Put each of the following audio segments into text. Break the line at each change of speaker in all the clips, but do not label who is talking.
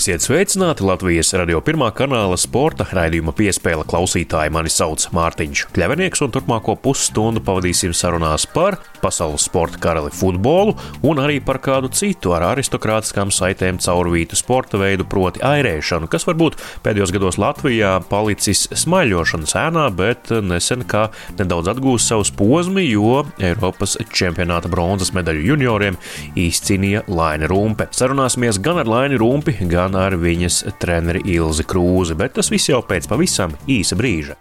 Esiet sveicināti Latvijas radio pirmā kanāla sporta raidījuma piespēle klausītāji. Mani sauc Mārtiņš Kļavinieks, un turpmāko pusstundu pavadīsim sarunās par pasaules sporta karali futbolu un arī par kādu citu ar aristokrātiskām saitēm caurvītu sporta veidu, proti airēšanu, kas varbūt pēdējos gados Latvijā palicis smaļošanas ēnā, bet nesen kā nedaudz atgūst savus posmi, jo Eiropas čempionāta bronzas medaļu junioriem izcīnīja Laina Rumpe. Sarunāsimies gan ar Laini Rumpi, gan gan ar viņas treneri Ilzi Krūzi, bet tas viss jau pēc pavisam īsa brīža.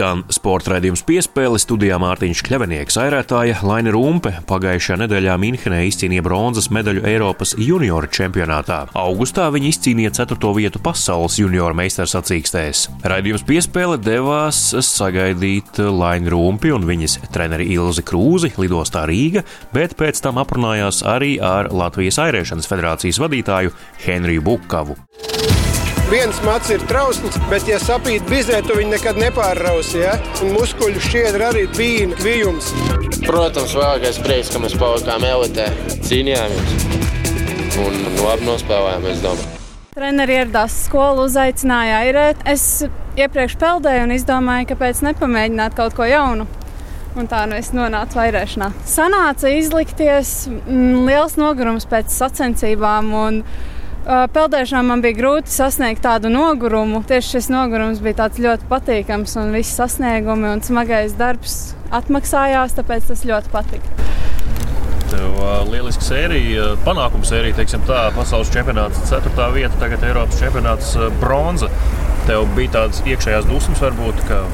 Skan sporta raidījums piespēle studijā Mārtiņš Kļavinieks, airētāja Laina Rumpe pagājušajā nedēļā Minhenē izcīnīja bronzas medaļu Eiropas junioru čempionātā. Augustā viņa izcīnīja 4. vietu pasaules junioru meistarsacīkstēs. Raidījums piespēle devās sagaidīt Laina Rumpi un viņas treneri Ilzi Krūzi lidostā Rīga, bet pēc tam aprunājās arī ar Latvijas airēšanas federācijas vadītāju Henriju Bukavu.
Viens mats ir trausls, bet, ja sapīt bizē, tu viņu nekad nepārrausi. Ja? Un muskuļu šķiedra arī bija kvijums.
Protams, vēlākais prieks, ka mēs palikām elitē, cīnījāmies un labi nospēlējām, es domāju.
Treneri ieradās skolu, uzaicināja airēt. Es iepriekš peldēju un izdomāju, kāpēc nepamēģināt kaut ko jaunu. Un tā nu es nonācu vairēšanā. Sanāca izlikties mm, liels nogurums pēc sacensībām. Un, Peldēšanā man bija grūti sasniegt tādu nogurumu. Tieši šis nogurums bija ļoti patīkams, un viss sasniegumi un smagais darbs atmaksājās, tāpēc tas ļoti patika.
Tev uh, lieliska sērija, panākuma sērija, teiksim tā, pasaules čempionāts, 4. vieta, tagad Eiropas čempionāts bronza. Tev bija tādas iekšējās dusmas, varbūt, ka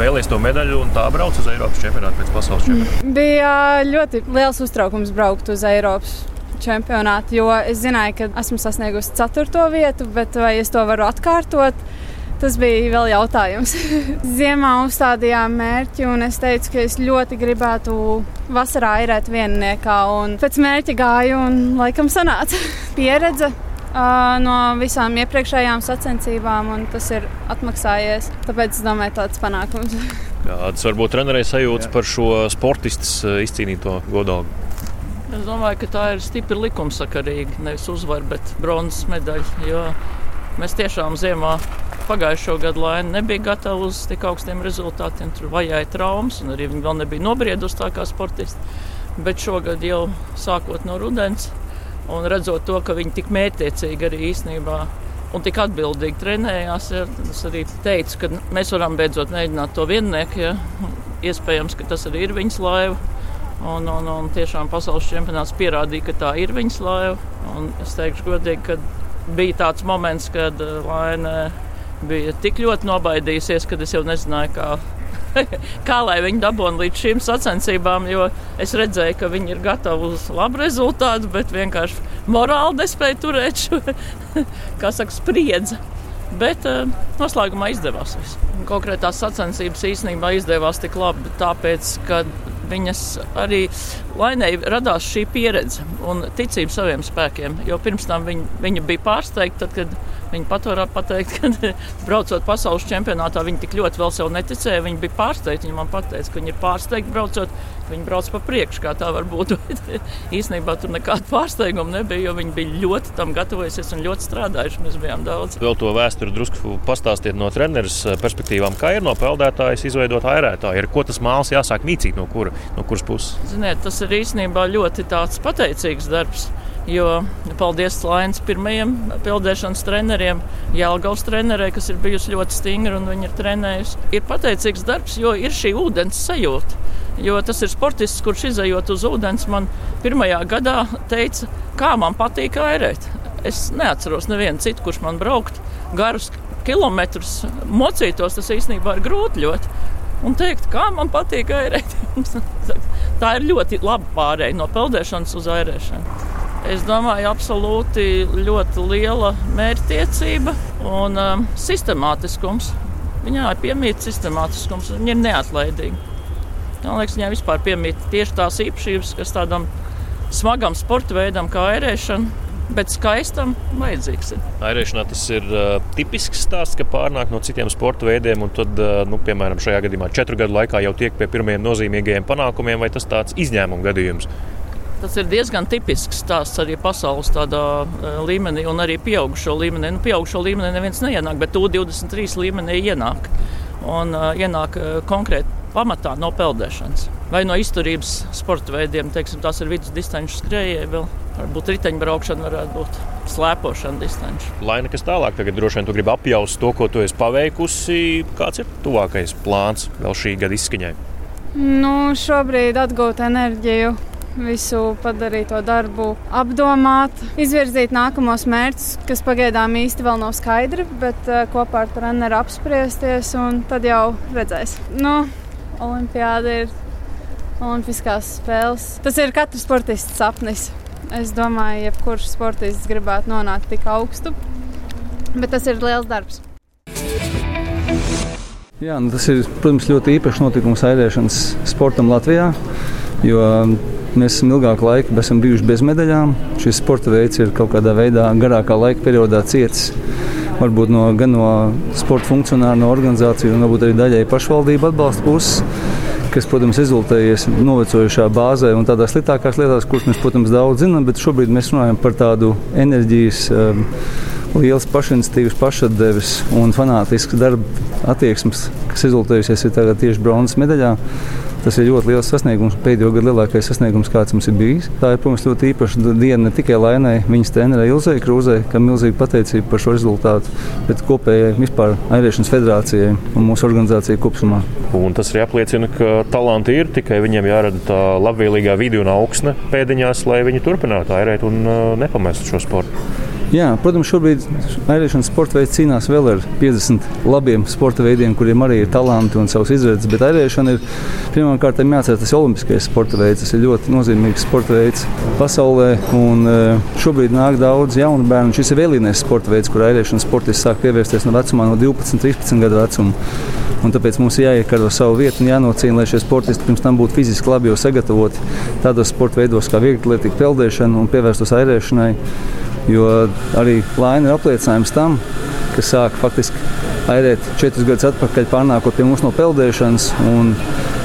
vēlējies to medaļu un tā brauc uz Eiropas čempionātu pēc pasaules čempionāta.
Bija ļoti liels uztraukums braukt uz Eiropas čempionātu, jo es zināju, ka esmu sasniegusi ceturto vietu, bet vai es to varu atkārtot? Tas bija vēl jautājums. Ziemā uzstādījām mērķi, un es teicu, ka es ļoti gribētu vasarā airēt vienniekā. Pēc mērķa gāju, un laikam sanāca pieredze. Uh, no visām iepriekšējām sacensībām, un tas ir atmaksājies. Tāpēc es domāju, tāds panākums.
Kādas varbūt trenerei sajūtas Jā. par šo sportistas izcīnīto godalgu?
Es domāju, ka tā ir stipri likumsakarīga. Nevis uzvara, bet bronzas medaļa. Mēs tiešām ziemā pagājušo gadu laini nebija gatavi uz tik augstiem rezultātiem. Tur vajāja traumas, un arī viņi vēl nebija nobriedusi tā kā sportisti. Bet šogad jau sākot no rudens un redzot to, ka viņi tik mērķiecīgi arī īstenībā un tik atbildīgi trenējās, ja, es arī teicu, ka mēs varam beidzot mēģināt to viennieku. Ja. Iespējams, ka tas arī ir viņas laiva. Un, un, un tiešām pasaules čempionāts pierādīja, ka tā ir viņas laiva. Un es teikšu, godīgi, ka bija tāds moments, kad eh, Laina bija tik ļoti nobaidījusies, ka es jau nezināju, kā, kā lai viņi dabūtu līdz šīm sacensībām. Jo es redzēju, ka viņi ir gatavi uz labu rezultātu, bet vienkārši morāli nespēja turēt šo saka, spriedzi. Bet uh, noslēgumā izdevās. Viss. Konkrētās sacensības īstenībā izdevās tik labi, tāpēc, ka viņas arī Lainai radās šī pieredze un ticība saviem spēkiem. Jo pirms tam viņa, viņa bija pārsteigta, tad, kad Viņa pat varētu pateikt, ka braucot pasaules čempionātā, viņa tik ļoti vēl sev neticēja. Viņa bija pārsteigta. Viņa man teica, ka viņa ir pārsteigta braucot, ka viņa brauc pa priekšu, kā tā var būt. Īsnībā tur nekāda pārsteiguma nebija, jo viņi bija ļoti tam gatavojušies un ļoti strādājuši. Mēs bijām daudz.
Vēl to vēsturi drusku pastāstiet no treneris perspektīvām, kā ir no peldētājas izveidot airētāju. Ko tas mākslinieks jāsāk mīcīt no, kura, no kuras puses?
Ziniet, tas ir īstenībā ļoti pateicīgs darbs. Jo paldies Lainas pirmajiem peldēšanas treneriem, Jālgaus trenerei, kas ir bijusi ļoti stingra un viņa ir trenējusi. Ir pateicīgs darbs, jo ir šī ūdens sajūta. Jo tas ir sportists, kurš izējot uz ūdens, man pirmajā gadā teica, kā man patīk airēt. Es neatceros nevienu citu, kurš man braukt garus kilometrus mocītos. Tas īstenībā ir grūti ļoti. Un teikt, kā man patīk airēt. Tā ir ļoti laba pārēja no peldēšanas uz airēšanu. Es domāju, absolūti ļoti liela mērķtiecība un um, sistemātiskums. Viņā ir piemīta sistemātiskums, viņa ir neatlaidīga. Man liekas, viņai vispār piemīt tieši tās īpašības, kas tādam smagam sporta veidam, kā airēšana. Bet skaistam vajadzīgs.
Airēšanā tas ir uh, tipisks stāsts, ka pārnāk no citiem sporta veidiem, un tad, uh, nu, piemēram, šajā gadījumā četru gadu laikā jau tiek pie pirmiem nozīmīgajiem panākumiem, vai tas tāds izņēmuma gadījums?
Tas ir diezgan tipisks stāsts arī pasaules tādā uh, līmenī, un arī pieaugušo līmenī. Nu, pieaugušo līmenī neviens neienāk, bet U23 līmenī ienāk. Un uh, ienāk uh, konkrēti pamatā no peldēšanas vai no izturības sporta veidiem. Teiksim, tās ir vidus distanču skrejēji, vēl varbūt riteņbraukšana, varētu būt slēpošana distanču.
Lai nekas tālāk, tagad droši vien tu gribi apjaust to, ko tu esi paveikusi. Kāds ir tuvākais plāns vēl šī gada izskaņai?
Nu, šobrīd atgūt enerģiju visu padarīto darbu, apdomāt, izvirzīt nākamos mērķus, kas pagaidām īsti vēl nav skaidri, bet uh, kopā ar treneru apspriesties, un tad jau redzēs. Nu, Olimpiāda ir Olimpiskās spēles. Tas ir katra sportista sapnis. Es domāju, jebkurš sportists gribētu nonākt tik augstu, bet tas ir liels darbs.
Jā, nu tas ir protams, ļoti īpašs notikums airēšanas sportam Latvijā. Jo Mēs esam ilgāku laiku esam bijuši bez medaļām. Šis sporta veids ir kaut kādā veidā garākā laika periodā cietis. Varbūt no, gan no sporta funkcionāru, no organizāciju, un varbūt arī daļai pašvaldību atbalsta puses, kas, protams, rezultējies novecojušā bāzē un tādās sliktākās lietās, kuras mēs, protams, daudz zinām, bet šobrīd mēs runājam par tādu enerģijas. Um, liels pašiniciatīvas, pašatdeves un fanātisks darba attieksmes, kas rezultējusies tieši bronzas medaļā. Tas ir ļoti liels sasniegums, pēdējo gadu lielākais sasniegums, kāds mums ir bijis. Tā ir, protams, ļoti īpaša diena ne tikai Lainai, viņas trenerai Ilzai Krūzei, kam milzīga pateicība par šo rezultātu, bet kopējai vispār Airiešanas federācijai un mūsu organizācijai kopumā.
Un tas arī apliecina, ka talanti ir tikai viņiem jārada tā labvēlīgā vidi un augsne pēdiņās, lai viņi turpinātu airēt un uh, nepamestu šo sportu.
Jā, protams, šobrīd airēšanas sporta veids cīnās vēl ar 50 labiem sporta veidiem, kuriem arī ir talanti un savs izredzes. Bet airēšana ir pirmkārt jāatcerās, tas ir olimpiskais sporta veids. Tas ir ļoti nozīmīgs sporta veids pasaulē. Un, e, šobrīd nāk daudz jaunu bērnu. Šis ir vēlīnais sporta veids, kur airēšanas sportists sāk pievērsties no vecumā no 12, 13 gadu vecuma. Un tāpēc mums ir jāiekaro savu vietu un jānocīna, lai šie sportisti pirms tam būtu fiziski labi jau sagatavoti tādos sporta veidos kā vieglatlētīga peldēšana un pievērstos airēšanai. Jo arī Laina ir apliecinājums tam, ka sāk faktiski airēt četrus gadus atpakaļ, pārnākot pie mums no peldēšanas.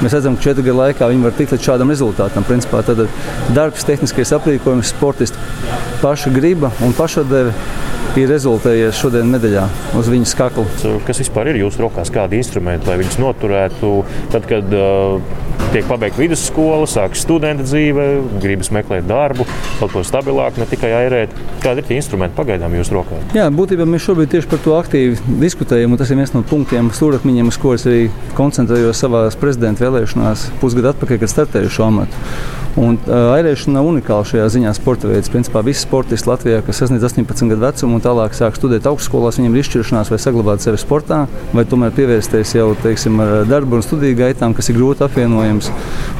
Mēs redzam, ka četru gadu laikā viņi var tikt līdz šādam rezultātam. Principā tad darbs, tehniskais aprīkojums, sportistu paša griba un pašadeve ir rezultējies šodien medaļā uz viņas kakla.
Kas vispār ir jūsu rokās? Kādi instrumenti, lai viņus noturētu tad, kad uh, tiek pabeigta vidusskola, sākas studenta dzīve, gribas meklēt darbu, kaut ko stabilāku, ne tikai airēt. Kādi ir tie instrumenti pagaidām jūsu rokā?
Jā, būtībā mēs šobrīd tieši par to aktīvi diskutējam. Tas ir viens no punktiem, stūrakmeņiem, uz ko es arī koncentrējos savā prezidenta vēlēšanās pusgadu atpakaļ, kad startēju šo amatu. Un, uh, airēšana nav unikāla šajā ziņā sporta veids. Principā visi sportisti Latvijā, kas sasniedz 18 gadu vecumu un tālāk sāk studēt augstskolās, viņiem ir izšķiršanās vai saglabāt sevi sportā, vai tomēr pievērsties jau teiksim, ar darbu un studiju gaitām, kas ir grūti apvienojams.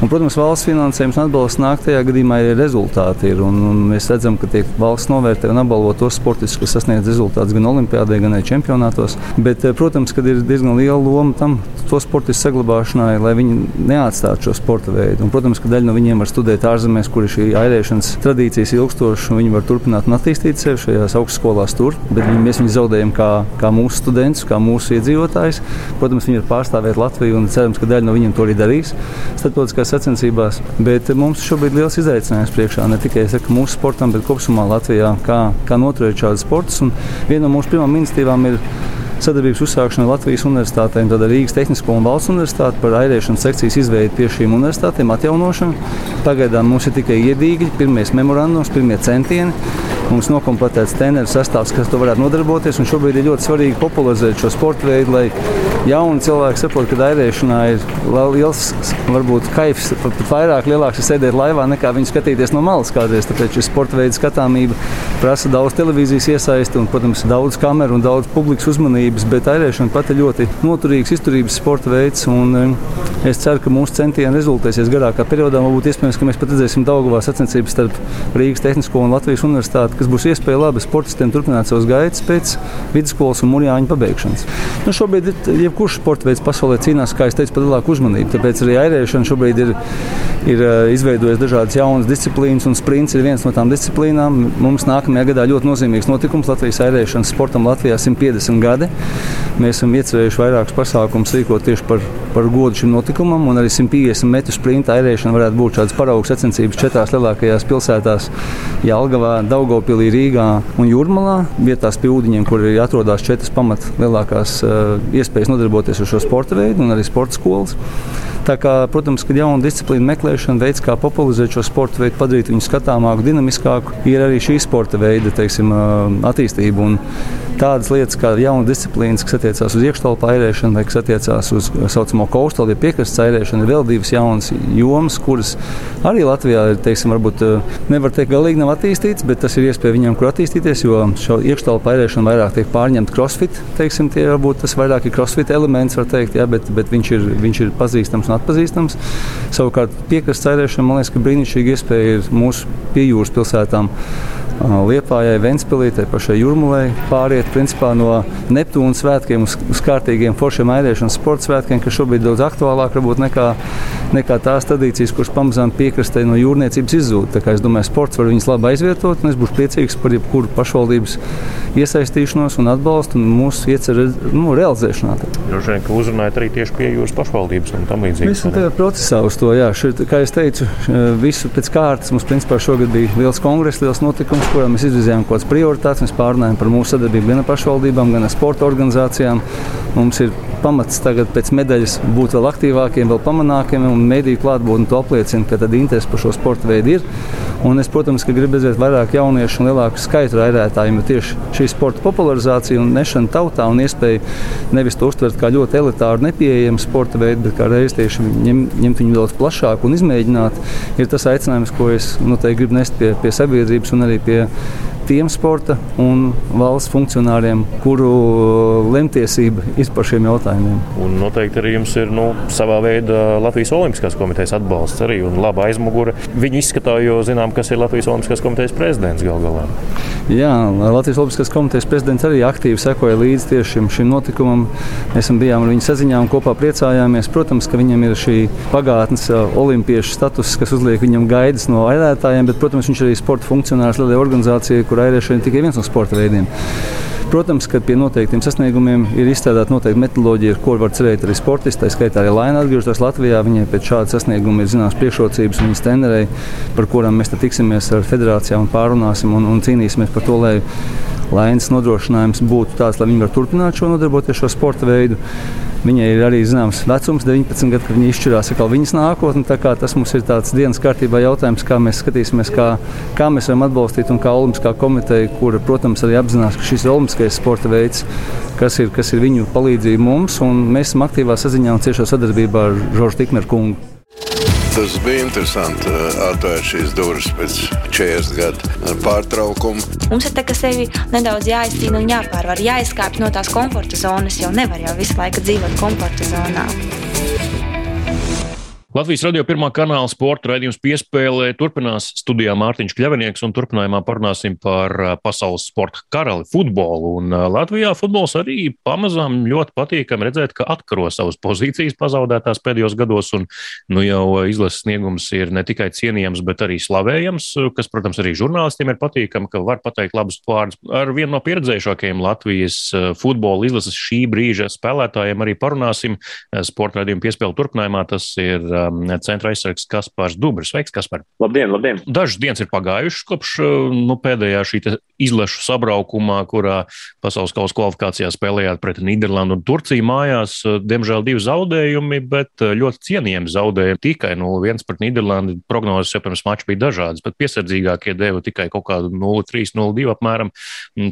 Un, protams, valsts finansējums un atbalsts nāk tajā gadījumā, ja rezultāti ir. Un, un mēs redzam, ka tiek valsts novērtē un apbalvo tos sportistus, kas sasniedz rezultātus gan olimpiādē, gan arī čempionātos. Bet, protams, ka ir diezgan liela loma tam to sportistu saglabāšanai, lai viņi neatstātu šo sporta veidu. Un, protams, ka daļa no viņiem var studēt ārzemēs, kur ir šī airēšanas tradīcijas ilgstošas, un viņi var turpināt un attīstīt sevi šajās augstskolās tur. Bet viņi, mēs viņus zaudējam kā, kā mūsu studentus, kā mūsu iedzīvotājus. Protams, viņi ir pārstāvēt Latviju un cerams, ka daļa no viņiem to arī darīs starptautiskās sacensībās. Bet mums šobrīd ir liels izaicinājums priekšā ne tikai saku, mūsu sportam, bet kopumā Latvijā, kā, kā noturēt šādus sportus. Un viena no mūsu pirmām iniciatīvām ir sadarbības uzsākšana Latvijas universitātēm, tad Rīgas Tehnisko un Valsts universitāti par airēšanas sekcijas izveidi pie šīm universitātēm, atjaunošanu. Pagaidām mums ir tikai iedīgi, pirmie memorandums, pirmie centieni. Mums nokomplektēts treneru sastāvs, kas to varētu nodarboties. Šobrīd ir ļoti svarīgi popularizēt šo sporta veidu, lai jauni cilvēki saprotu, ka airēšanā ir liels, varbūt kaifs, pat vairāk lielāks ir sēdēt laivā nekā viņu skatīties no malas kādreiz. Tāpēc šis sporta veids skatāmība prasa daudz televīzijas iesaisti un, protams, daudz kameru un daudz publikas uzmanības, bet airēšana pat ir ļoti noturīgs izturības sporta veids. Un, es ceru, ka mūsu centieni rezultēsies garākā periodā. Varbūt iespējams, ka mēs pat redzēsim Daugavā sacensības starp Rīgas Tehnisko un Latvijas universitāti, kas būs iespēja labi sportistiem turpināt savus gaitas pēc vidusskolas un mūrjāņu pabeigšanas. Nu, šobrīd jebkurš sporta veids pasaulē cīnās, kā es teicu, par lielāku uzmanību. Tāpēc arī airēšana šobrīd ir, ir izveidojusi dažādas jaunas disciplīnas, un sprints ir viens no tām disciplīnām. Mums nākamajā gadā ļoti nozīmīgs notikums Latvijas airēšanas sportam Latvijā 150 gadi. Mēs esam iecerējuši vairākus pasākumus rīkot tieši par, par godu šim notikumam, un arī 150 metru sprinta airēšana varētu būt šādas paraugu sacensības četrās lielākajās pilsētās - Jālgavā, Daugopilī, Rīgā un Jurmalā. Vietās pie ūdeņiem, kur ir atrodas četras pamat lielākās uh, iespējas nodarboties ar šo sporta veidu un arī sporta skolas. Tā kā, protams, ka jaunu disciplīnu meklēšana, veids, kā popularizēt šo sporta veidu, padarīt viņu skatāmāku, dinamiskāku, ir arī šī sporta veida teiksim, attīstība. Un tādas lietas kā jauna disciplīnas, kas attiecās uz iekštelpu airēšanu vai kas attiecās uz tā saucamo kostalu, ja piekrastes airēšanu, ir vēl divas jaunas jomas, kuras arī Latvijā ir, teiksim, varbūt nevar teikt, galīgi nav attīstītas, bet tas ir iespēja viņiem, kur attīstīties, jo šo iekštelpu airēšanu vairāk tiek pārņemta crossfit, teiksim, tie varbūt tas vairāk ir crossfit elements, var teikt, jā, bet, bet viņš, ir, viņš ir pazīstams un atpazīstams. Savukārt piekrastes airēšana, man liekas, ka brīnišķīga iespēja ir mūsu piejūras pilsētām. Liepājai, Ventspīlītei, pašai Jurmulai pāriet principā, no Neptūna svētkiem uz, uz kārtīgiem foršiem airēšanas sporta svētkiem, kas šobrīd daudz aktuālāk varbūt nekā, nekā tās tradīcijas, kuras pamazām piekrastē no jūrniecības izzūd. Tā kā es domāju, sports var viņus labi aizvietot, un es būšu priecīgs par jebkuru pašvaldības iesaistīšanos un atbalstu un mūsu ieceru nu, realizēšanā.
Droši vien, ka uzrunājat arī tieši pie jūras pašvaldības un tam līdzīgi.
Mēs esam tajā procesā uz to, jā. Šeit, kā es teicu, visu pēc kārtas mums principā šogad bija liels kongress, liels notikums, kurā mēs izvirzījām kaut kādas prioritātes. Mēs pārunājām par mūsu sadarbību gan ar pašvaldībām, gan ar sporta organizācijām. Mums ir pamats tagad pēc medaļas būt vēl aktīvākiem, vēl pamanākiem, un mediju klātbūtne to apliecina, ka tad interesi par šo sporta veidu ir. Un es, protams, gribu redzēt vairāk jauniešu un lielāku skaitu raidētājiem, jo tieši šī sporta popularizācija un nešana tautā un iespēja nevis to uztvert kā ļoti elitāru, nepieejamu sporta veidu, bet kā reiz tieši ņem, ņemt viņu daudz plašāk un izmēģināt, ir tas aicinājums, ko es noteikti gribu nest pie, pie sabiedrības un arī pie tiem sporta un valsts funkcionāriem, kuru lemtiesība ir par šiem jautājumiem.
Un noteikti arī jums ir nu, savā veidā Latvijas Olimpiskās komitejas atbalsts arī un laba aizmugure. Viņi izskatā, jo zinām, kas ir Latvijas Olimpiskās komitejas prezidents gal galā.
Jā, Latvijas Olimpiskās komitejas prezidents arī aktīvi sekoja līdzi tieši šim, šim notikumam. Mēs bijām ar viņu saziņā un kopā priecājāmies. Protams, ka viņam ir šī pagātnes olimpiešu status, kas uzliek viņam gaidas no airētājiem, bet, protams, viņš ir arī sporta funkcionārs lielajā organizācijā, kur airēšana ir tikai viens no sporta veidiem. Protams, ka pie noteiktiem sasniegumiem ir izstrādāta noteikta metodoloģija, ar ko var cerēt arī sportisti. Tā skaitā arī Laina atgriežoties Latvijā. Viņai pēc šāda sasnieguma ir zināmas priekšrocības viņas trenerei, par kurām mēs tiksimies ar federācijām un pārunāsim un, un cīnīsimies par to, lai Lainas nodrošinājums būtu tāds, lai viņi varētu turpināt šo nodarboties šo sporta veidu. Viņai ir arī zināms vecums, 19 gadi, kad viņa izšķirās atkal viņas nākotni. Tas mums ir tāds dienas kārtībā jautājums, kā mēs skatīsimies, kā, kā mēs varam atbalstīt un kā Olimpiskā komiteja, kura, protams, arī apzinās, ka šis ir olimpiskais sporta veids, kas ir, kas ir viņu palīdzība mums. Mēs esam aktīvā saziņā un ciešā sadarbībā ar Žoržu Tikmeru kungu.
Tas bija interesanti atvērt šīs durvis pēc 40 gadu pārtraukuma.
Mums ir tā, sevi nedaudz jāizcīna un jāpārvar, jāizkāpj no tās komforta zonas, jo nevar jau visu laiku dzīvot komforta zonā.
Latvijas radio pirmā kanāla sporta raidījums piespēlē turpinās studijā Mārtiņš Kļavinieks un turpinājumā parunāsim par pasaules sporta karali futbolu. Un Latvijā futbols arī pamazām ļoti patīkami redzēt, ka atkaro savas pozīcijas pazaudētās pēdējos gados, un nu jau izlases sniegums ir ne tikai cienījams, bet arī slavējams, kas, protams, arī žurnālistiem ir patīkami, ka var pateikt labus vārdus. Ar vienu no pieredzējušākajiem Latvijas futbola izlases šī brīža spēlētājiem arī parunāsim sporta raidījuma piespēle turpinājumā. Tas ir centra aizsargs Kaspars Dubrs. Sveiks, Kaspar!
Labdien, labdien!
Dažas dienas ir pagājušas kopš uh, nu, pēdējā šī izlešu sabraukumā, kurā pasaules kausa kvalifikācijā spēlējāt pret Nīderlandu un Turciju mājās. Uh, diemžēl divi zaudējumi, bet ļoti cienījami zaudējumi. Tikai 0-1 pret Nīderlandi. Prognozes jau pirms mača bija dažādas, bet piesardzīgākie deva tikai kaut kādu 0-3, 0-2 apmēram,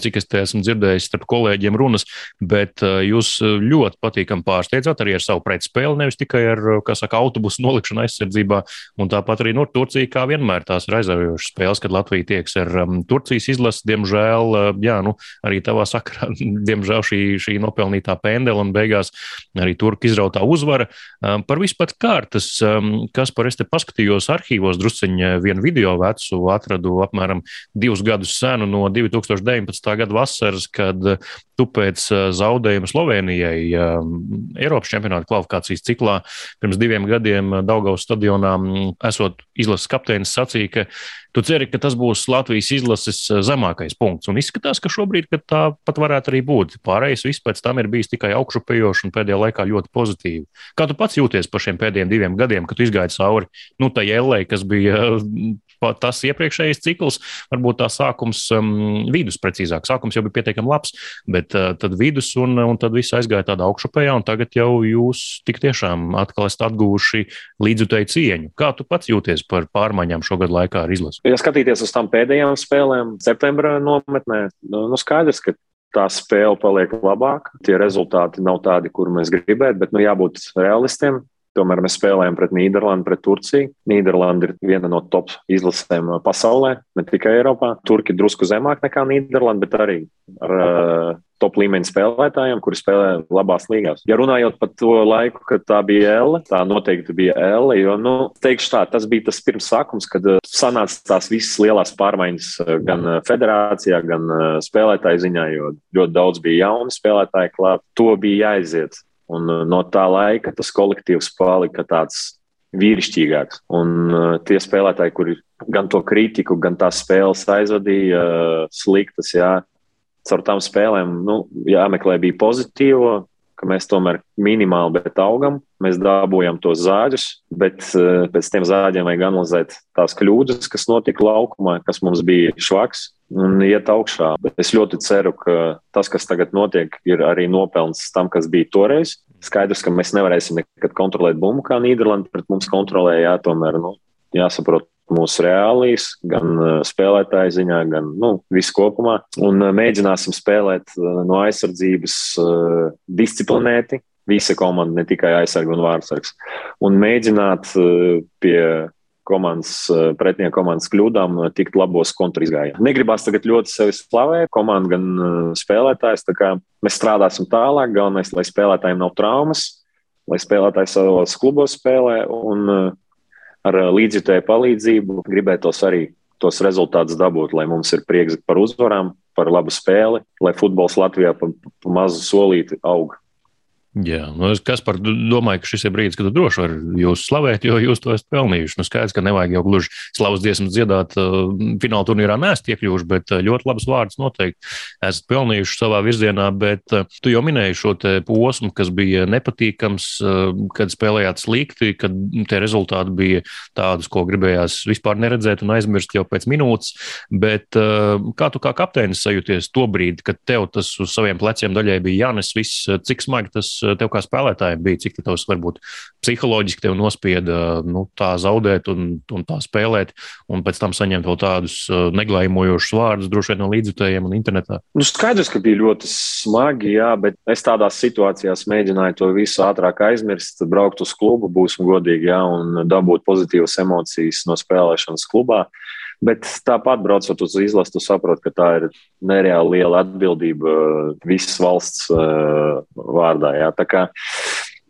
cik es te esmu dzirdējis starp kolēģiem runas. Bet jūs ļoti patīkami pārsteidzāt arī ar savu pretspēli, nevis tikai ar, kā saka, autobusu izlases nolikšana aizsardzībā. Un tāpat arī nu, Turcija, kā vienmēr, tās ir aizraujošas spēles, kad Latvija tieks ar um, Turcijas izlasi. Diemžēl, uh, jā, nu, arī tavā sakarā, diemžēl šī, šī nopelnītā pendela un beigās arī turku izrautā uzvara. Um, par vispār kārtas, um, kas par es te paskatījos arhīvos, drusciņā vienu video vecu atradu apmēram divus gadus senu no 2019. gada vasaras, kad tu pēc zaudējuma Slovenijai Eiropas čempionāta kvalifikācijas ciklā pirms diviem gadiem Daugavas stadionā esot izlases kapteinis sacīja, ka tu ceri, ka tas būs Latvijas izlases zemākais punkts. Un izskatās, ka šobrīd ka tā pat varētu arī būt. Pārējais viss pēc tam ir bijis tikai augšupejošs un pēdējā laikā ļoti pozitīvi. Kā tu pats jūties par šiem pēdējiem diviem gadiem, kad izgāji cauri nu, tai ellē, kas bija tas iepriekšējais cikls, varbūt tā sākums, um, vidus precīzāk, sākums jau bija pietiekami labs, bet uh, tad vidus un, un tad viss aizgāja tādā augšupējā, un tagad jau jūs tik tiešām atkal esat atguvuši līdzutēju cieņu. Kā tu pats jūties par pārmaiņām šogad laikā ar izlasi?
Ja skatīties uz tām pēdējām spēlēm, septembra nometnē, nu, nu skaidrs, ka tā spēle paliek labāka. Tie rezultāti nav tādi, kur mēs gribētu, bet nu, jābūt realistiem. Tomēr mēs spēlējam pret Nīderlandi, pret Turciju. Nīderlanda ir viena no top izlasēm pasaulē, ne tikai Eiropā. Turki drusku zemāk nekā Nīderlanda, bet arī ar uh, top līmeņa spēlētājiem, kuri spēlē labās līgās. Ja runājot par to laiku, kad tā bija L, tā noteikti bija L, jo, nu, teikšu tā, tas bija tas pirmsākums, kad sanāca tās visas lielās pārmaiņas gan federācijā, gan spēlētāju ziņā, jo ļoti daudz bija jauni spēlētāji klāt. To bija jāiziet. Un uh, no tā laika tas kolektīvs palika tāds vīrišķīgāks. Un uh, tie spēlētāji, kuri gan to kritiku, gan tās spēles aizvadīja uh, sliktas, jā, caur tām spēlēm nu, jāmeklē bija pozitīvo, ka mēs tomēr minimāli, bet augam. Mēs dabūjam tos zāģus, bet pēc tiem zāģiem vajag analizēt tās kļūdas, kas notika laukumā, kas mums bija švaks un iet augšā. Es ļoti ceru, ka tas, kas tagad notiek, ir arī nopelns tam, kas bija toreiz. Skaidrs, ka mēs nevarēsim nekad kontrolēt bumbu, kā Nīderlanda pret mums kontrolēja. Jā, tomēr nu, jāsaprot mūsu reālijas, gan uh, spēlētāju ziņā, gan nu, visu kopumā. Un uh, mēģināsim spēlēt uh, no aizsardzības disciplinēti. Visa komanda, ne tikai aizsargs un vārdsargs. Un mēģināt pie komandas, eh, pretinieku komandas kļūdām eh, tikt labos kontrizgājienos. Negribās tagad ļoti sevi slavēt, komanda gan eh, spēlētājs. Mēs strādāsim tālāk, galvenais, lai spēlētājiem nav traumas, lai spēlētāji savos klubos spēlē un ar līdzjutēju palīdzību gribētos arī tos rezultātus dabūt, lai mums ir prieks par uzvarām, par labu spēli, lai futbols Latvijā pa, pa mazu solīti aug.
Jā, nu es par domāju, ka šis ir brīdis, kad droši var jūs slavēt, jo jūs to esat pelnījuši. Nu, skaidrs, ka nevajag jau gluži slavas dziesmas dziedāt, uh, fināla turnīrā nesat iekļuvuši, bet uh, ļoti labs vārds noteikti esat pelnījuši savā virzienā. Bet uh, tu jau minēji šo posmu, kas bija nepatīkams, kad spēlējāt slikti, kad tie rezultāti bija tādus, ko gribējās vispār neredzēt un aizmirst jau pēc minūtes. Bet kā tu kā kapteinis sajūties to brīdi, kad tev tas uz saviem pleciem daļai bija jānes viss, cik smagi tas tev kā spēlētājiem bija, cik tas varbūt psiholoģiski tev nospieda nu, tā zaudēt un, un tā spēlēt, un pēc tam saņemt vēl tādus uh, neglājmojošus vārdus droši vien no līdzjutējiem un internetā?
Nu, skaidrs, ka bija ļoti smagi, jā, bet es tādās situācijās mēģināju to visu ātrāk aizmirst, braukt uz klubu, būsim godīgi, jā, un dabūt pozitīvas emocijas no spēlēšanas klubā. Bet tāpat, braucot uz izlasi, tu saproti, ka tā ir nereāli liela atbildība uh, visas valsts uh, vārdā. Jā. Tā kā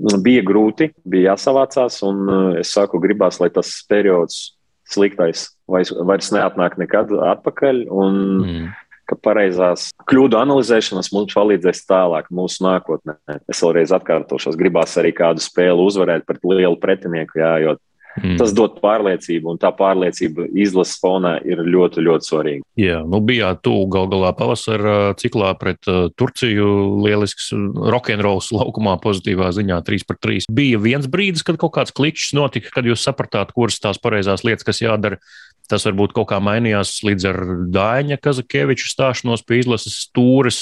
nu, bija grūti, bija jāsavācās, un uh, es saku, gribās, lai tas periods sliktais vairs, vairs neatnāk nekad atpakaļ. Un, mm ka pareizās kļūdu analizēšanas mums palīdzēs tālāk, mūsu nākotnē. Es vēlreiz atkārtošos, gribās arī kādu spēli uzvarēt pret lielu pretinieku, jā, jo Mm. Tas dod pārliecību, un tā pārliecība izlases fonā ir ļoti, ļoti svarīga.
Jā, nu bijāt tu gal galā pavasara ciklā pret uh, Turciju. Lielisks rokenrols laukumā pozitīvā ziņā 3 pret 3. Bija viens brīdis, kad kaut kāds klikšķis notika, kad jūs sapratāt, kuras tās pareizās lietas, kas jādara. Tas varbūt kaut kā mainījās līdz ar Dāņa Kazakeviča stāšanos pie izlases stūres.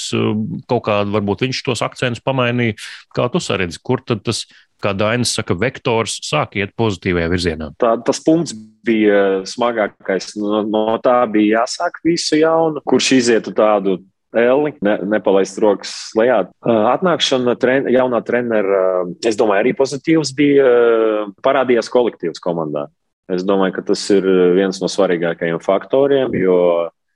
Kaut kā varbūt viņš tos akcentus pamainīja. Kā tu saredzi, kur tad tas kā Dainis saka, vektors sāk iet pozitīvajā virzienā.
Tā, tas punkts bija smagākais. No, no tā bija jāsāk visu jaunu, kurš izietu tādu Elli, ne, nepalaist rokas lejā. Atnākšana tren, jaunā trenera, es domāju, arī pozitīvs bija. Parādījās kolektīvs komandā. Es domāju, ka tas ir viens no svarīgākajiem faktoriem, jo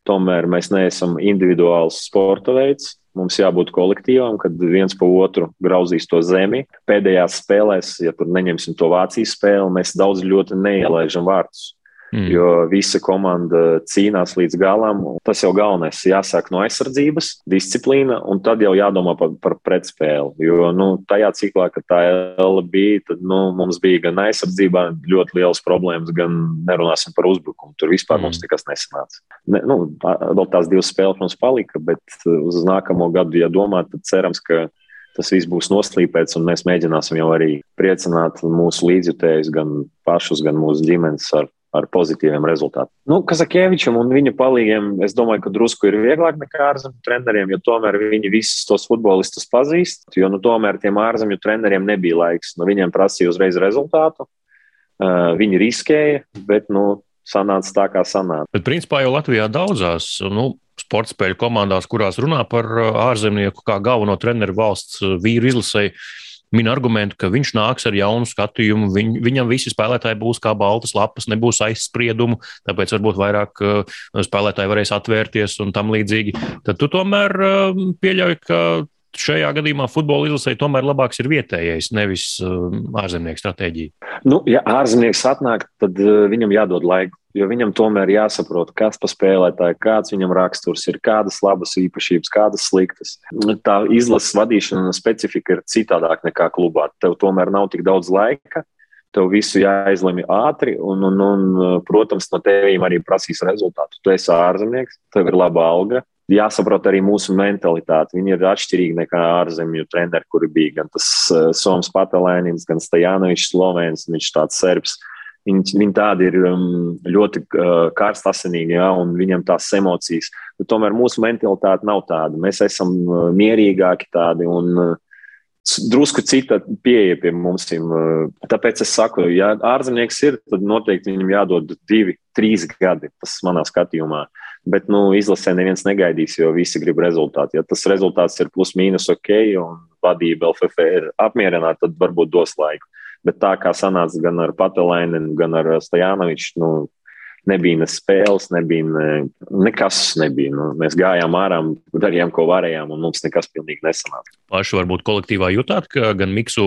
tomēr mēs neesam individuāls sporta veids. Mums jābūt kolektīvam, kad viens pa otru grauzīs to zemi. Pēdējās spēlēs, ja tur neņemsim to Vācijas spēli, mēs daudz ļoti neielaižam vārtus. Mm. Jo visa komanda cīnās līdz galam. Tas jau galvenais. Jāsāk no aizsardzības, disciplīna, un tad jau jādomā par, par pretspēli. Jo nu, tajā ciklā, kad tā L bija, tad nu, mums bija gan aizsardzībā ļoti liels problēmas, gan nerunāsim par uzbrukumu. Tur vispār mm. mums nekas nesanāca. Ne, nu, vēl tās divas spēles mums palika, bet uz nākamo gadu, ja domā, tad cerams, ka tas viss būs noslīpēts, un mēs mēģināsim jau arī priecināt mūsu līdzjutējus, gan pašus, gan mūsu ģimenes ar ar pozitīviem rezultātiem. Nu, Kazakievičam un viņa palīgiem, es domāju, ka drusku ir vieglāk nekā ārzemju treneriem, jo tomēr viņi visus tos futbolistus pazīst. Jo nu, tomēr tiem ārzemju treneriem nebija laiks. Nu, viņiem prasīja uzreiz rezultātu. Uh, viņi riskēja, bet nu, sanāca tā, kā sanāca.
Bet, principā, jau Latvijā daudzās nu, sporta spēļu komandās, kurās runā par ārzemnieku kā galveno treneru valsts vīru izlasēju min argumentu, ka viņš nāks ar jaunu skatījumu, viņ, viņam visi spēlētāji būs kā baltas lapas, nebūs aizspriedumu, tāpēc varbūt vairāk uh, spēlētāji varēs atvērties un tam līdzīgi. Tad tu tomēr uh, pieļauj, ka šajā gadījumā futbola izlasē tomēr labāks ir vietējais, nevis uh, ārzemnieku stratēģija.
Nu, ja ārzemnieks atnāk, tad uh, viņam jādod laiku jo viņam tomēr jāsaprot, kas pa spēlētāju, kāds viņam raksturs ir, kādas labas īpašības, kādas sliktas. Tā izlases vadīšana specifika ir citādāk nekā klubā. Tev tomēr nav tik daudz laika. Tev visu jāizlemj ātri, un, un, un, protams, no tevis arī prasīs rezultātu. Tu esi ārzemnieks, tev ir laba alga, jāsaprot arī mūsu mentalitāte. Viņi ir atšķirīgi nekā ārzemju treneri, kuri bija gan tas uh, Soms Patelēnins, gan Stajanovičs Slovēns, viņš tāds serbs. Viņi, viņi tādi ir um, ļoti uh, karstasinīgi, ja, un viņam tās emocijas. Bet tomēr mūsu mentalitāte nav tāda. Mēs esam uh, mierīgāki tādi un uh, drusku cita pieeja pie mums. Tāpēc es saku, ja ārzemnieks ir, tad noteikti viņam jādod divi, trīs gadi. Tas manā skatījumā. Bet nu, izlasē neviens negaidīs, jo visi grib rezultātu. Ja tas rezultāts ir plus mīnus ok, un vadība LFF ir apmierināta, tad varbūt dos laiku. Bet tā kā sanāca gan ar Patelēnu, gan ar Stajanoviču, nu, nebija ne spēles, nebija ne, nekas. Nebija. Nu, mēs gājām ārā, darījām, ko varējām, un mums nekas pilnīgi nesanāca.
Paši varbūt kolektīvā jutāt, ka gan Miksu,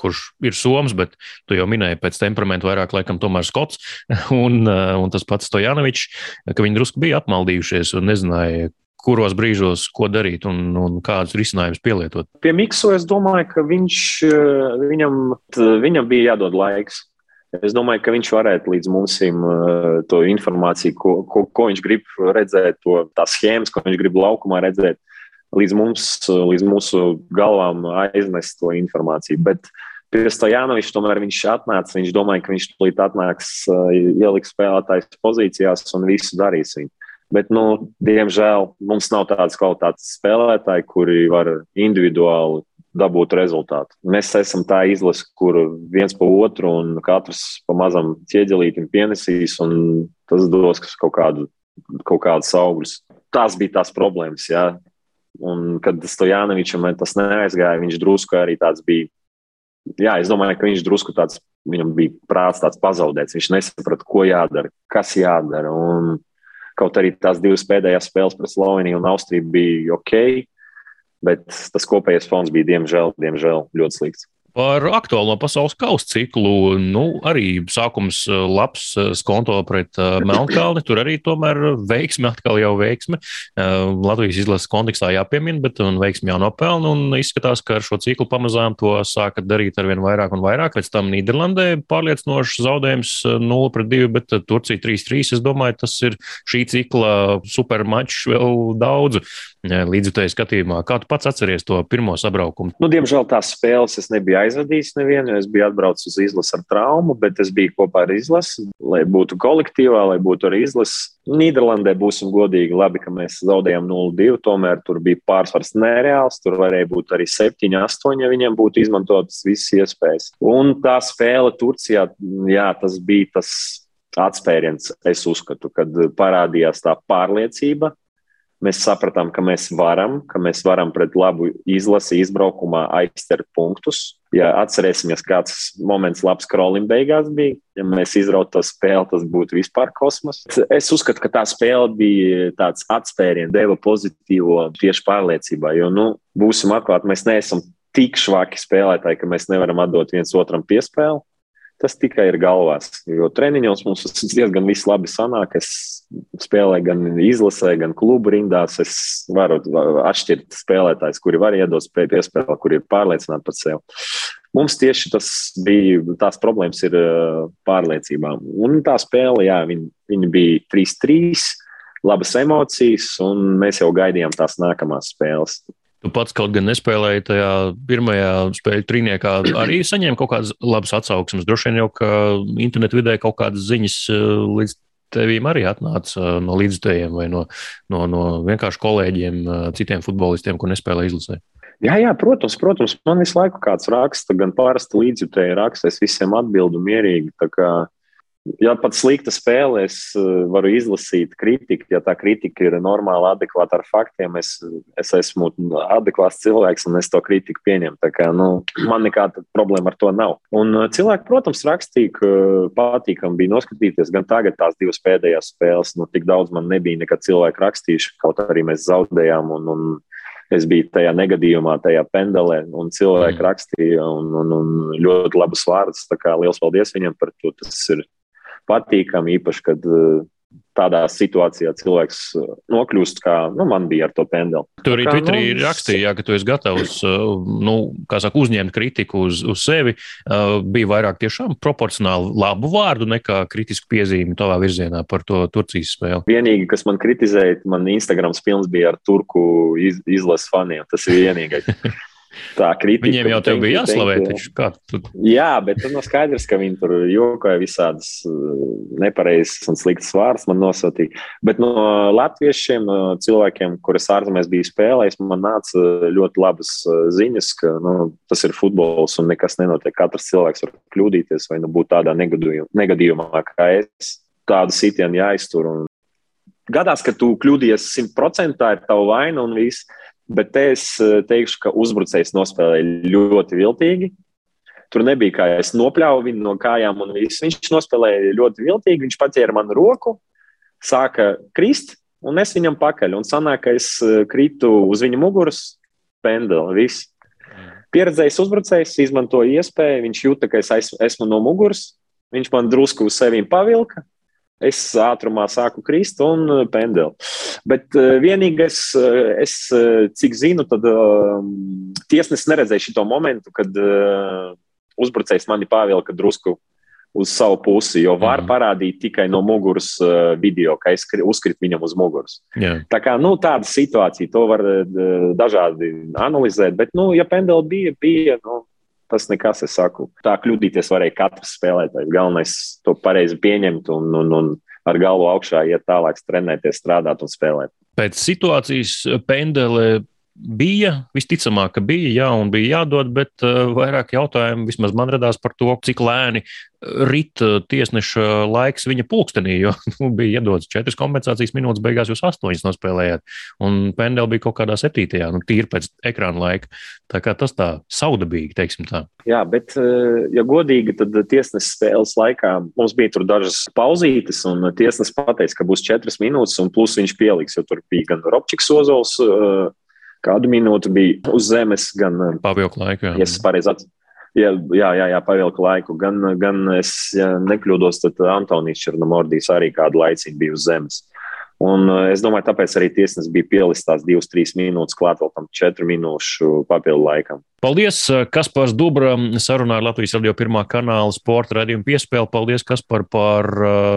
kurš ir Soms, bet tu jau minēji pēc temperamentu vairāk laikam tomēr Skots, un, un tas pats Stojanovičs, ka viņi drusku bija apmaldījušies un nezināja, kuros brīžos ko darīt un, un kādus risinājumus pielietot?
Pie Mikso es domāju, ka viņš, eh, viņam, viņam bija jādod laiks. Es domāju, ka viņš varētu līdz mums eh, to informāciju, ko, ko, ko viņš grib redzēt, to, tās schēmas, ko viņš grib laukumā redzēt, līdz, mums, līdz mūsu galvām aiznest to informāciju. Bet pie Stojanoviča tomēr viņš atnāca, viņš domāja, ka viņš tulīt atnāks, eh, ieliks spēlētājs pozīcijās un visu darīs viņu. Bet, nu, diemžēl mums nav tādas kvalitātes spēlētāji, kuri var individuāli dabūt rezultātu. Mēs esam tā izlase, kur viens pa otru un katrs pa mazam ķieģelītim pienesīs, un tas dos kaut, kādu, kaut kādus augļus. Tās bija tās problēmas. Jā. Un, kad Stojanovičam tas neaizgāja, viņš drusku arī tāds bija. Jā, es domāju, ka viņš drusku tāds, viņam bija prāts tāds pazaudēts. Viņš nesaprata, ko jādara, kas jādara. Un, Kaut arī tās divas pēdējās spēles pret Sloveniju un Austriju bija ok, bet tas kopējais fons bija diemžēl, diemžēl ļoti slikts.
Par aktuālo pasaules kausa ciklu. Nu, arī sākums eh, labs eh, skonto pret uh, Melnkalni. Tur arī tomēr veiksme, atkal jau veiksme. Latvijas izlases kontekstā jāpiemina, bet veiksme jau nopelna. Un izskatās, ka ar šo ciklu pamazām to sākat darīt ar vien vairāk un vairāk. Pēc tam Nīderlandē pārliecinošs zaudējums 0 pret 2, bet Turcija 3-3. Es domāju, tas ir šī cikla supermačs vēl daudz līdzjutēju skatījumā. Kā tu pats atceries to pirmo sabraukumu?
Nu, diemžēl tās spēles es nebiju aizvadījis nevienu. Es biju atbraucis uz izlasi ar traumu, bet es biju kopā ar izlasi, lai būtu kolektīvā, lai būtu arī izlasi. Nīderlandē būsim godīgi, labi, ka mēs zaudējām 0-2. Tomēr tur bija pārsvars nereāls. Tur varēja būt arī 7-8, ja viņiem būtu izmantotas visas iespējas. Un tā spēle Turcijā, jā, tas bija tas atspēriens, es uzskatu, kad parādījās tā pārliecība Mēs sapratām, ka mēs varam, ka mēs varam pret labu izlasi izbraukumā aizķert punktus. Ja atcerēsimies, kāds moments labs krolim beigās bija, ja mēs izrautu to spēli, tas būtu vispār kosmos. Es uzskatu, ka tā spēle bija tāds atspēriens, deva pozitīvo tieši pārliecībā, jo, nu, būsim atklāti, mēs neesam tik švaki spēlētāji, ka mēs nevaram atdot viens otram piespēli. Tas tikai ir galvās. Jo treniņos mums tas diezgan viss labi sanāk. Es spēlēju gan izlasē, gan klubu rindās. Es varu atšķirt spēlētājus, kuri var iedot spēju piespēlēt, kuri ir pārliecināti par sevi. Mums tieši tas bija, tās problēmas ir pārliecībā. Un tā spēle, jā, viņa, viņa bija 3-3, labas emocijas, un mēs jau gaidījām tās nākamās spēles.
Tu pats kaut gan nespēlēji tajā pirmajā spēļu trīniekā, arī saņēmi kaut kādas labas atsauksmes. Droši vien jau, ka internetu vidē kaut kādas ziņas eh, līdz tevīm arī atnāca eh, no līdzstājiem vai no, no, no vienkārši kolēģiem, eh, citiem futbolistiem, kur nespēlē izlasē.
Jā, jā, protams, protams, man visu laiku kāds raksta, gan parasti līdzjutēji raksta, es visiem atbildu mierīgi. Ja pat slikta spēle, es eh, varu izlasīt kritiku. Ja tā kritika ir normāla, adekvāta ar faktiem, es, es esmu adekvāts cilvēks un es to kritiku pieņemu. Kā, nu, man nekāda problēma ar to nav. Un eh, cilvēki, protams, rakstīja, ka patīkami bija noskatīties gan tagad tās divas pēdējās spēles. Nu, tik daudz man nebija nekad cilvēku rakstījuši, kaut arī mēs zaudējām. Un, un, Es biju tajā negadījumā, tajā pendelē, un cilvēki rakstīja un, un, un ļoti labus vārdus. Tā kā liels paldies viņam par to. Tas ir patīkami, īpaši, kad eh, tādā situācijā cilvēks eh, nokļūst, kā nu, man bija ar to pendeli.
Tur arī Twitterī nu, rakstīja, ka tu esi gatavs eh, nu, saka, uzņemt kritiku uz, uz sevi. Bija vairāk tiešām proporcionāli labu vārdu nekā kritisku piezīmi tavā virzienā par to Turcijas spēli.
Vienīgi, kas man kritizēja, man Instagrams pilns bija ar turku iz, izlases faniem. Tas ir vienīgais. Tā kritika.
Viņiem jau te bija jāslavē.
Taču, Jā, bet tur nav skaidrs, ka viņi tur jokoja visādas uh, nepareizas un sliktas vārdas man nosūtīja. Bet no latviešiem, cilvēkiem, kurus ārzemēs bija spēlējis, man nāca ļoti labas uh, ziņas, ka nu, tas ir futbols un nekas nenotiek. Katrs cilvēks var kļūdīties vai nu būt tādā negadījumā, kā es. Tādu sitienu jāiztur. Un gadās, ka tu kļūdījies simtprocentīgi, tā ir tava vaina un viss. Bet te es eh, teikšu, ka uzbrucējs nospēlēja ļoti viltīgi. Tur nebija kā es nopļāvu viņu no kājām, un viss. viņš nospēlēja ļoti viltīgi. Viņš paķēra manu roku, sāka krist, un es viņam pakaļ. Un sanāk, ka es eh, kritu uz viņa muguras, pendeli. Pieredzējis uzbrucējs izmantoja iespēju, viņš jūta, ka es esmu no muguras. Viņš man drusku uz sevi pavilka, Es ātrumā sāku krist un uh, pendeli. Bet uh, vienīgais, uh, es, cik zinu, tad tiesnesis neredzēja šo momentu, kad uzbrucējs mani pavilka drusku uz savu pusi, jo var mm. parādīt tikai no muguras video, ka es uzkritu viņam uz muguras. Yeah. Tā kā nu, tāda situācija, to var dažādi analizēt, bet, nu, ja pendeli bija, bija, nu, tas nekas, es saku. Tā kļūdīties varēja katrs spēlētājs. Galvenais to pareizi pieņemt un, un, un ar galvu augšā iet tālāk, trenēties, strādāt un spēlēt.
Pēc situācijas pendele bija, visticamāk, ka bija, jā, un bija jādod, bet uh, vairāk jautājumu vismaz man radās par to, cik lēni rit eh, tiesneša laiks viņa pulkstenī, jo nu, bija iedodas četras kompensācijas minūtes, beigās jūs astoņas nospēlējāt, un pendeli bija kaut kādā septītajā, nu, tīri pēc ekrāna laika. Tā kā tas tā saudabīgi, teiksim tā.
Jā, bet, eh, ja godīgi, tad tiesneša spēles laikā mums bija tur dažas pauzītes, un tiesnesis pateica, ka būs četras minūtes, un plus viņš pieliks, jo tur bija gan Robčiks Ozols, eh, kādu minūti bija uz zemes, gan
Pavioka laika.
Ja es pareizi atceros jā, jā, jā, jā pavilku laiku. Gan, gan es ja nekļūdos, tad Antonijs Černomordijs arī kādu laiciņu bija uz zemes. Un es domāju, tāpēc arī tiesnesis bija pielicis tās divas, trīs minūtes klāt vēl tam četru minūšu papildu laikam.
Paldies, Kaspars Dubra, sarunā ar Latvijas radio pirmā kanāla sporta radījumu piespēli. Paldies, Kaspar, par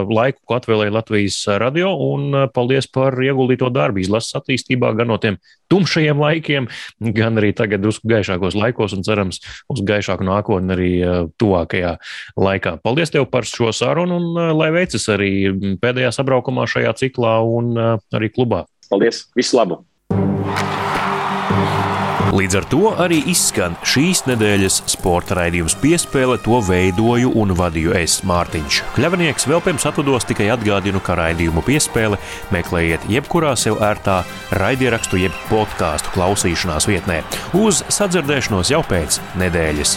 laiku, ko atvēlēja Latvijas radio, un paldies par ieguldīto darbu izlases attīstībā, gan no tiem tumšajiem laikiem, gan arī tagad drusku gaišākos laikos, un cerams, uz gaišāku nākotni arī tuvākajā laikā. Paldies tev par šo sarunu, un lai veicas arī pēdējā sabraukumā šajā ciklā un arī klubā.
Paldies! Visu labu!
Līdz ar to arī izskan šīs nedēļas sporta raidījums piespēle. To veidoju un vadīju es, Mārtiņš. Kļavnieks vēl pirms atvados tikai atgādinu, ka raidījumu piespēle meklējiet jebkurā sev ērtā raidierakstu jeb podkāstu klausīšanās vietnē. Uz sadzirdēšanos jau pēc nedēļas!